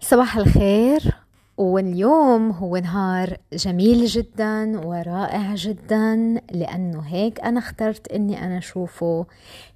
صباح الخير واليوم هو نهار جميل جدا ورائع جدا لأنه هيك أنا اخترت إني أنا أشوفه.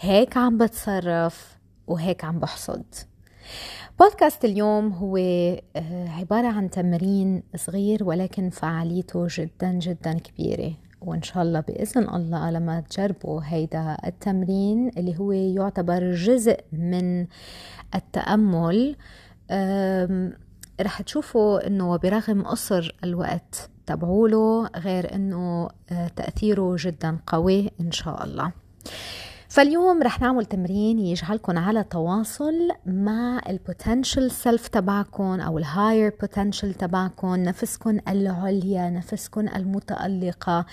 هيك عم بتصرف وهيك عم بحصد. بودكاست اليوم هو آه، عبارة عن تمرين صغير ولكن فعاليته جدا جدا كبيرة. وإن شاء الله بإذن الله لما تجربوا هيدا التمرين اللي هو يعتبر جزء من التأمل. رح تشوفوا إنه برغم قصر الوقت تبعوله غير إنه آه، تأثيره جدا قوي إن شاء الله. فاليوم رح نعمل تمرين يجعلكم على تواصل مع ال potential self تبعكم أو ال higher potential تبعكم نفسكم العليا نفسكم المتألقة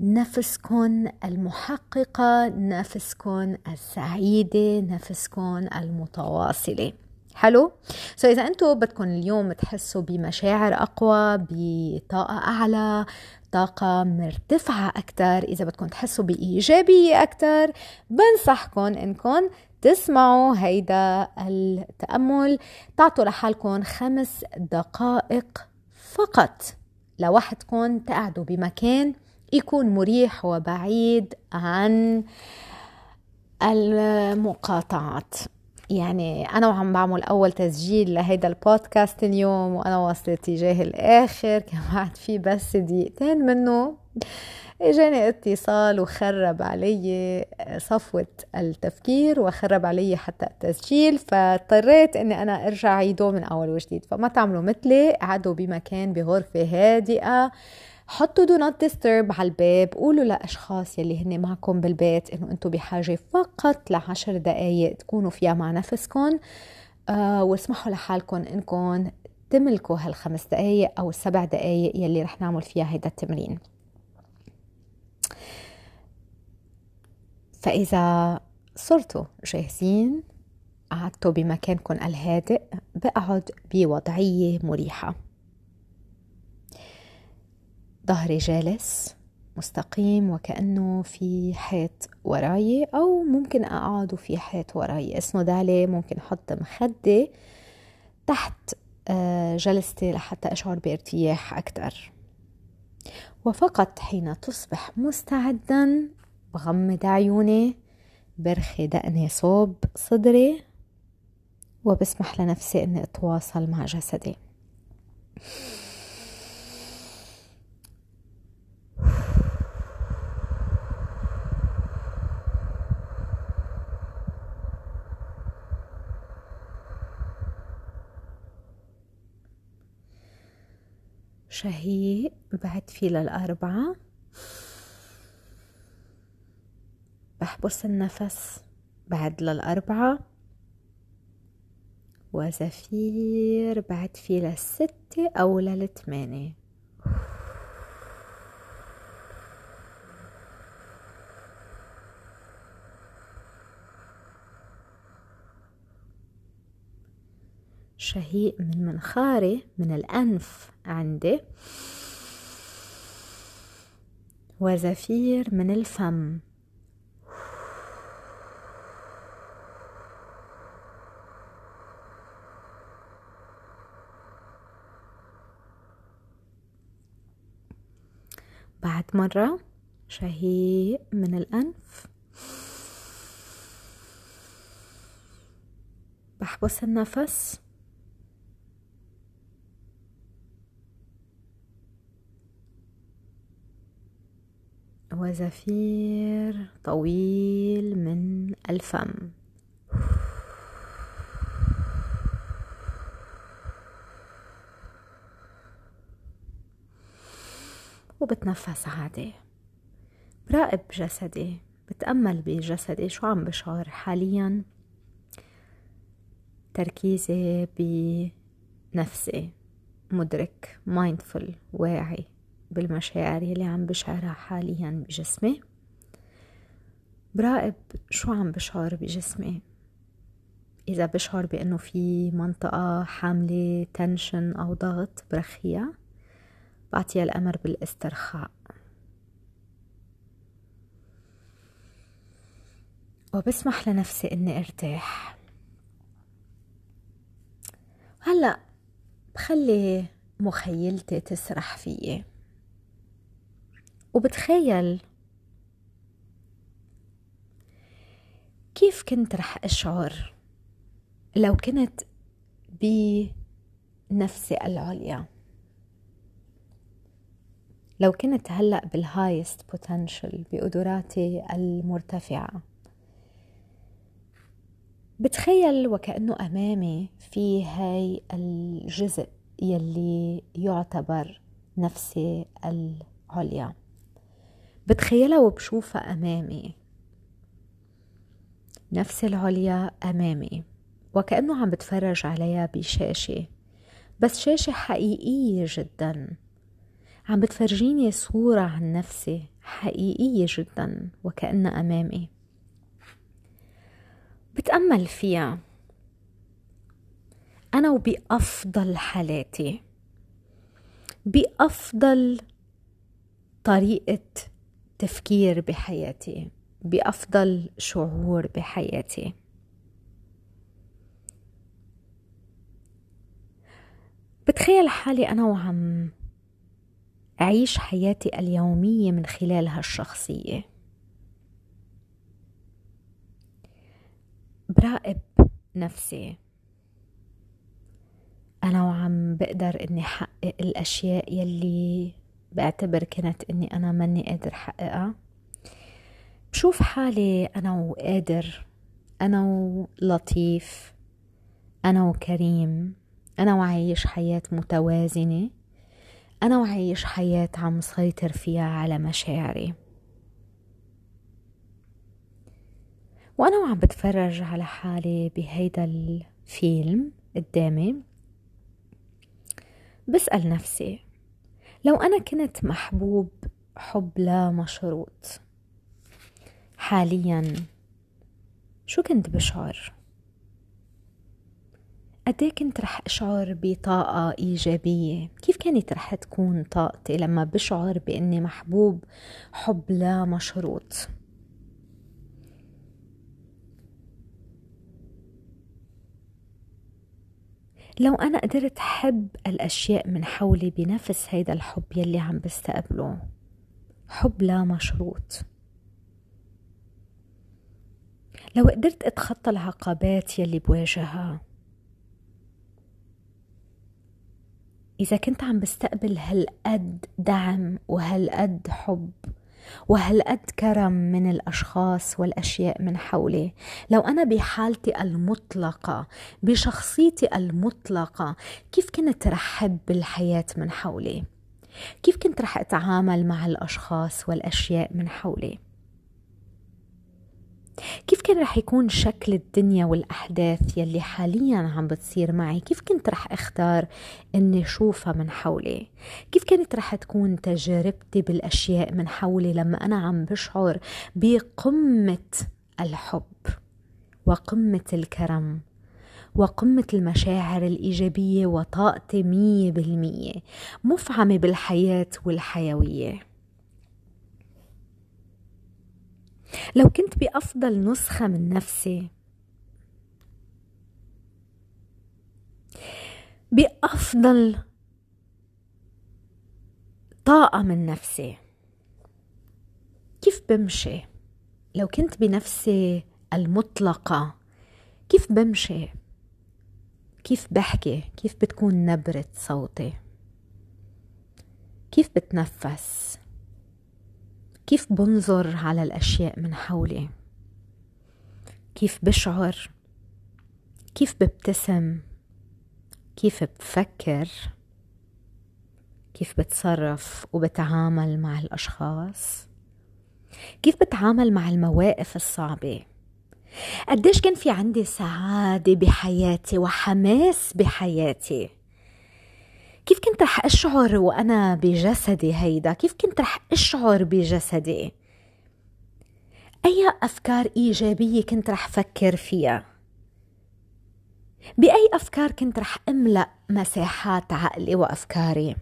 نفسكم المحققة نفسكم السعيدة نفسكم المتواصلة. حلو؟ سو so إذا أنتم بدكم اليوم تحسوا بمشاعر أقوى بطاقة أعلى طاقة مرتفعة أكتر إذا بدكم تحسوا بإيجابية أكتر بنصحكم إنكم تسمعوا هيدا التأمل. تعطوا لحالكم خمس دقائق فقط لوحدكم تقعدوا بمكان يكون مريح وبعيد عن المقاطعات. يعني أنا وعم بعمل أول تسجيل لهيدا البودكاست اليوم وأنا واصلة تجاه الآخر. كان بعد في بس دقيقتين منه. إجاني اتصال وخرب علي صفوة التفكير وخرب علي حتى التسجيل فاضطريت إني أنا أرجع عيده من أول وجديد. فما تعملوا مثلي قعدوا بمكان بغرفة هادئة. حطوا do not disturb على الباب. قولوا لأشخاص يلي هن معكم بالبيت إنه أنتم بحاجة فقط لعشر دقائق تكونوا فيها مع نفسكم آه واسمحوا لحالكم انكم تملكوا هالخمس دقائق أو السبع دقائق يلي رح نعمل فيها هيدا التمرين. فإذا صرتوا جاهزين قعدتوا بمكانكم الهادئ بقعد بوضعية مريحة. ظهري جالس مستقيم وكأنه في حيط وراي أو ممكن أقعد وفي حيط وراي. اسند عليه ممكن أحط مخدة تحت آه، جلستي لحتى أشعر بارتياح أكثر وفقط حين تصبح مستعدا بغمض عيوني برخي دقني صوب صدري وبسمح لنفسي إني أتواصل مع جسدي. شهيق بعد فيه للأربعة بحبس النفس بعد للأربعة. وزفير بعد فيه للستة أو للثمانية. شهيق من منخاري من الأنف عندي. وزفير من الفم. بعد مرة شهيق من الأنف. بحبس النفس. وزفير طويل من الفم. وبتنفس عادي. براقب جسدي بتأمل بجسدي شو عم بشعر حاليا؟ تركيزي بنفسي. مدرك mindful واعي. بالمشاعر يلي عم بشعرها حاليا بجسمي. براقب شو عم بشعر بجسمي؟ إذا بشعر بأنه في منطقة حاملة tension أو ضغط برخيها بعطيها الأمر بالاسترخاء. وبسمح لنفسي إني أرتاح. هلأ بخلي مخيلتي تسرح فيي. وبتخيل. كيف كنت رح أشعر لو كنت بنفسي العليا؟ لو كنت هلأ بالهايست بوتنشل بقدراتي المرتفعة. بتخيل وكأنه أمامي في هاي الجزء يلي يعتبر نفسي العليا. بتخيلها وبشوفها أمامي. نفسي العليا أمامي وكأنه عم بتفرج عليها بشاشة بس شاشة حقيقية جدا. عم بتفرجيني صورة عن نفسي حقيقية جدا وكأنها أمامي. بتأمل فيها. أنا وبأفضل حالاتي بأفضل طريقة تفكير بحياتي بأفضل شعور بحياتي. بتخيل حالي أنا وعم أعيش حياتي اليومية من خلال هالشخصية براقب نفسي. أنا وعم بقدر إني حقق الأشياء يلي بعتبر كانت إني أنا ماني قادر حققها بشوف حالي أنا وقادر أنا ولطيف أنا وكريم أنا وعايش حياة متوازنة أنا وعايش حياة عم سيطر فيها على مشاعري. وأنا وعم بتفرج على حالي بهيدا الفيلم قدامي. بسأل نفسي لو أنا كنت محبوب حب لا مشروط. حاليا شو كنت بشعر؟ قد كنت رح أشعر بطاقة إيجابية؟ كيف كانت رح تكون طاقتي لما بشعر بإني محبوب حب لا مشروط؟ لو أنا قدرت حب الأشياء من حولي بنفس هيدا الحب يلي عم بستقبله. حب لا مشروط. لو قدرت أتخطى العقبات يلي بواجهها إذا كنت عم بستقبل هالقد دعم وهالقد حب وهالقد كرم من الأشخاص والأشياء من حولي؟ لو أنا بحالتي المطلقة بشخصيتي المطلقة كيف كنت رح حب الحياة من حولي؟ كيف كنت رح أتعامل مع الأشخاص والأشياء من حولي؟ كيف كان رح يكون شكل الدنيا والأحداث يلي حاليا عم بتصير معي؟ كيف كنت رح أختار إني شوفها من حولي؟ كيف كانت رح تكون تجربتي بالأشياء من حولي لما أنا عم بشعر بقمة الحب وقمة الكرم وقمة المشاعر الإيجابية وطاقتي مية بالمية مفعمة بالحياة والحيوية. لو كنت بأفضل نسخة من نفسي. بأفضل طاقة من نفسي. كيف بمشي؟ لو كنت بنفسي المطلقة كيف بمشي؟ كيف بحكي؟ كيف بتكون نبرة صوتي؟ كيف بتنفس؟ كيف بنظر على الأشياء من حولي؟ كيف بشعر؟ كيف ببتسم؟ كيف بفكر؟ كيف بتصرف وبتعامل مع الأشخاص؟ كيف بتعامل مع المواقف الصعبة؟ قديش كان في عندي سعادة بحياتي وحماس بحياتي؟ كيف كنت رح أشعر وأنا بجسدي هيدا؟ كيف كنت رح أشعر بجسدي؟ أي أفكار إيجابية كنت رح فكر فيها؟ بأي أفكار كنت رح أملأ مساحات عقلي وأفكاري؟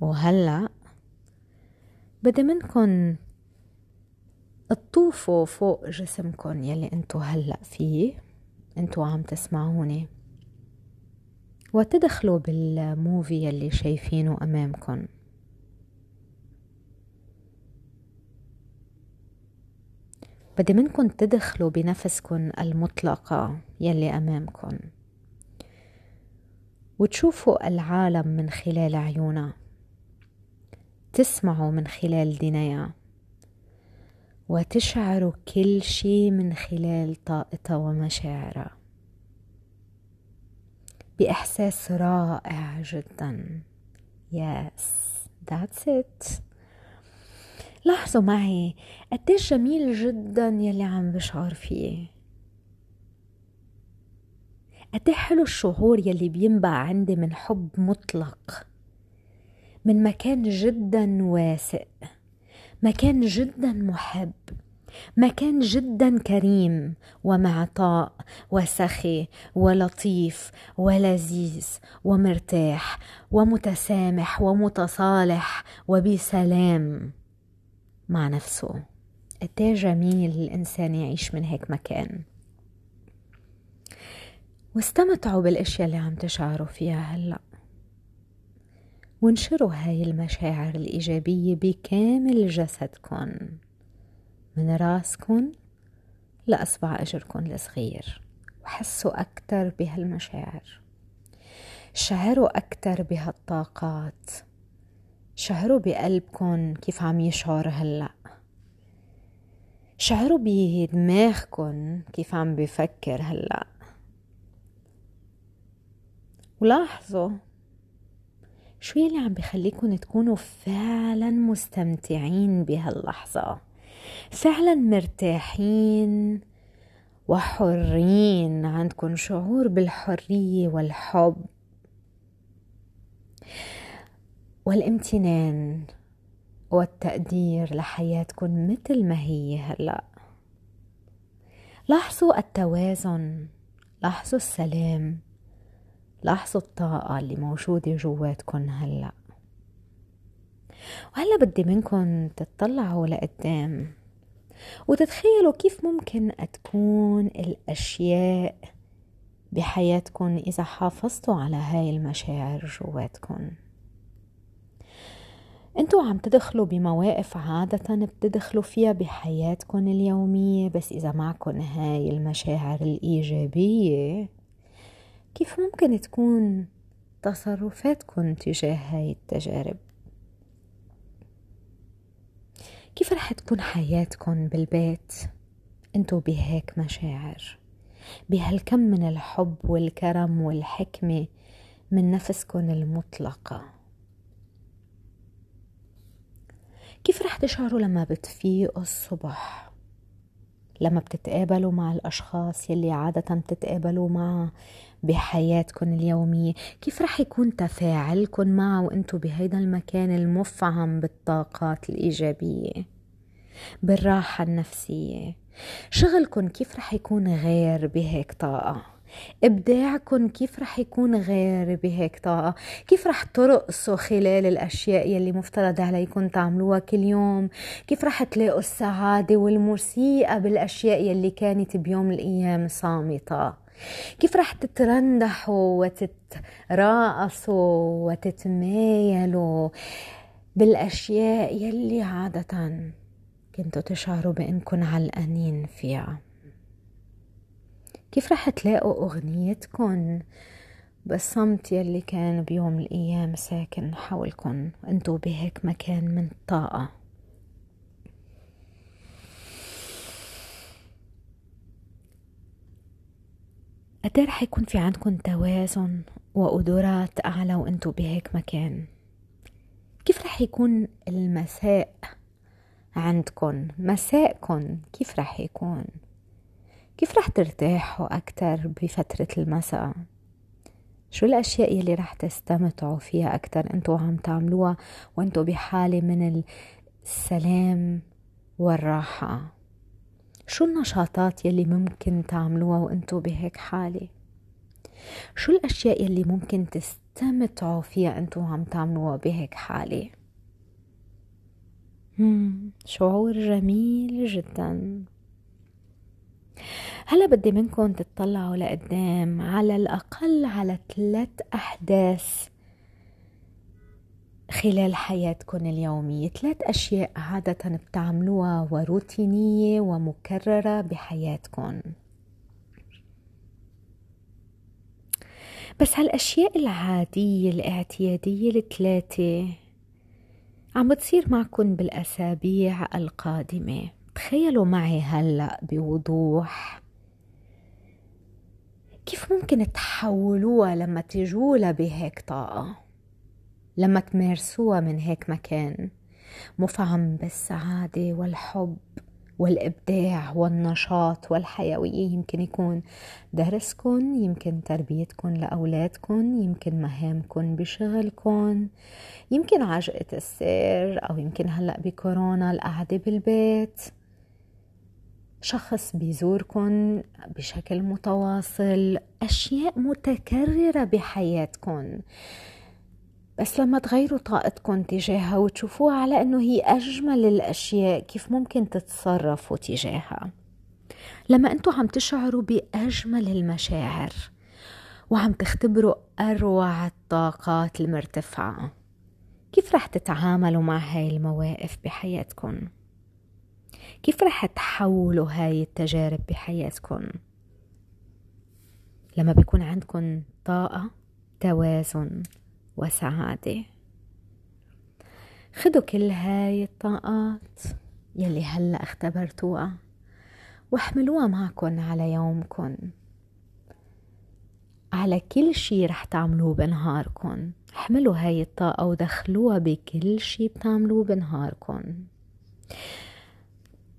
وهلأ بدي منكن تطوفوا فوق جسمكن يلي انتو هلأ فيه انتو عم تسمعوني. وتدخلوا بالموفي يلي شايفينه أمامكم بدي منكم تدخلوا بنفسكم المطلقة يلي أمامكم وتشوفوا العالم من خلال عيونها تسمعوا من خلال دينيا وتشعروا كل شي من خلال طاقتها ومشاعرها بإحساس رائع جدا. Yes that's it. لاحظوا معي قديش جميل جدا يلي عم بشعر فيه. قد حلو الشعور يلي بينبع عندي من حب مطلق من مكان جدا واسع مكان جدا محب. مكان جدا كريم ومعطاء وسخي ولطيف ولذيذ ومرتاح ومتسامح ومتصالح وبسلام مع نفسه. قد جميل الإنسان يعيش من هيك مكان. واستمتعوا بالأشياء اللي عم تشعروا فيها هلأ. وانشروا هاي المشاعر الإيجابية بكامل جسدكن. من راسكن لأصبع أجركن الصغير وحسوا أكتر بهالمشاعر شعروا أكتر بهالطاقات شعروا بقلبكن كيف عم يشعر هلأ. شعروا بدماغكن كيف عم بفكر هلأ. ولاحظوا شو يلي عم بخليكم تكونوا فعلا مستمتعين بهاللحظة. فعلا مرتاحين وحرين عندكم شعور بالحرية والحب والامتنان والتقدير لحياتكم مثل ما هي هلأ. لاحظوا التوازن لاحظوا السلام لاحظوا الطاقة اللي موجودة جواتكن هلأ. وهلا بدي منكم تطلعوا لقدام وتتخيلوا كيف ممكن تكون الأشياء بحياتكم إذا حافظتوا على هاي المشاعر جواتكم. أنتوا عم تدخلوا بمواقف عادة بتدخلوا فيها بحياتكم اليومية بس إذا معكم هاي المشاعر الإيجابية كيف ممكن تكون تصرفاتكم تجاه هاي التجارب؟ كيف رح تكون حياتكم بالبيت؟ انتو بهيك مشاعر بهالكم من الحب والكرم والحكمة من نفسكم المطلقة. كيف رح تشعروا لما بتفيقوا الصبح؟ لما بتتقابلوا مع الأشخاص يلي عادة بتتقابلوا معها بحياتكم اليومية كيف رح يكون تفاعلكم معه وإنتو بهيدا المكان المفعم بالطاقات الإيجابية؟ بالراحة النفسية. شغلكم كيف رح يكون غير بهيك طاقة؟ إبداعكم كيف رح يكون غير بهيك طاقة؟ كيف رح ترقصوا خلال الأشياء يلي مفترض عليكم تعملوها كل يوم؟ كيف رح تلاقوا السعادة والموسيقى بالأشياء يلي كانت بيوم الأيام صامتة؟ كيف رح تترندحوا وتتراقصوا وتتمايلوا بالأشياء يلي عادة كنتوا تشعروا بأنكم علقانين فيها؟ كيف رح تلاقوا أغنيتكم بالصمت يلي كان بيوم الأيام ساكن حولكم أنتوا بهيك مكان من الطاقة قد رح يكون في عندكم توازن وقدرات أعلى وانتوا بهيك مكان؟ كيف رح يكون المساء عندكم مساءكم كيف رح يكون؟ كيف رح ترتاحوا أكتر بفترة المساء؟ شو الأشياء يلي رح تستمتعوا فيها أكتر أنتوا عم تعملوها وأنتوا بحالة من السلام والراحة؟ شو النشاطات يلي ممكن تعملوها وانتو بهيك حالة؟ شو الأشياء يلي ممكن تستمتعوا فيها انتو عم تعملوها بهيك حالة؟ شعور جميل جدا. هلا بدي منكم تطلعوا لقدام على الأقل على ثلاث أحداث خلال حياتكم اليومية. ثلاث أشياء عادة بتعملوها وروتينية ومكررة بحياتكم. بس هالأشياء العادية الاعتيادية الثلاثة عم بتصير معكم بالأسابيع القادمة. تخيلوا معي هلأ بوضوح. كيف ممكن تحولوها لما تجولا بهيك طاقة؟ لما تمارسوها من هيك مكان. مفعم بالسعادة والحب والإبداع والنشاط والحيوية. يمكن يكون درسكم يمكن تربيتكم لأولادكم يمكن مهامكم بشغلكم يمكن عجقة السير أو يمكن هلأ بكورونا القعدة بالبيت. شخص بيزوركم بشكل متواصل أشياء متكررة بحياتكم بس لما تغيروا طاقتكم تجاهها وتشوفوها على إنه هي أجمل الأشياء كيف ممكن تتصرفوا تجاهها؟ لما أنتوا عم تشعروا بأجمل المشاعر وعم تختبروا أروع الطاقات المرتفعة كيف رح تتعاملوا مع هاي المواقف بحياتكم كيف رح تحولوا هاي التجارب بحياتكم؟ لما بيكون عندكم طاقة توازن وسعادة. خدوا كل هاي الطاقات يلي هلأ اختبرتوها واحملوها معكن على يومكن. على كل شي رح تعملوه بنهاركن. احملوا هاي الطاقة ودخلوها بكل شي بتعملوه بنهاركن.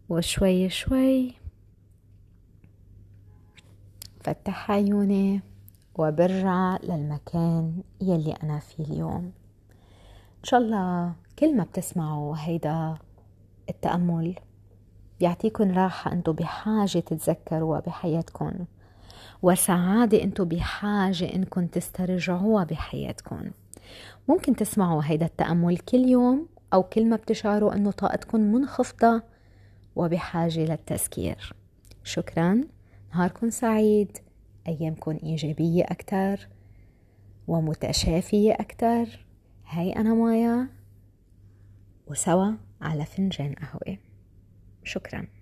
وشوي شوي. فتح عيوني وبرجع للمكان يلي أنا فيه اليوم. إن شاء الله كل ما بتسمعوا هيدا التأمل بيعطيكم راحة أنتو بحاجة تتذكروها بحياتكم وسعادة أنتو بحاجة إنكم تسترجعوها بحياتكم ممكن تسمعوا هيدا التأمل كل يوم أو كل ما بتشعروا أنه طاقتكم منخفضة وبحاجة للتذكير. شكرا. نهاركم سعيد. أيامكم إيجابية أكتر ومتشافية أكتر. هاي أنا مايا. وسوا على فنجان قهوة. شكراً.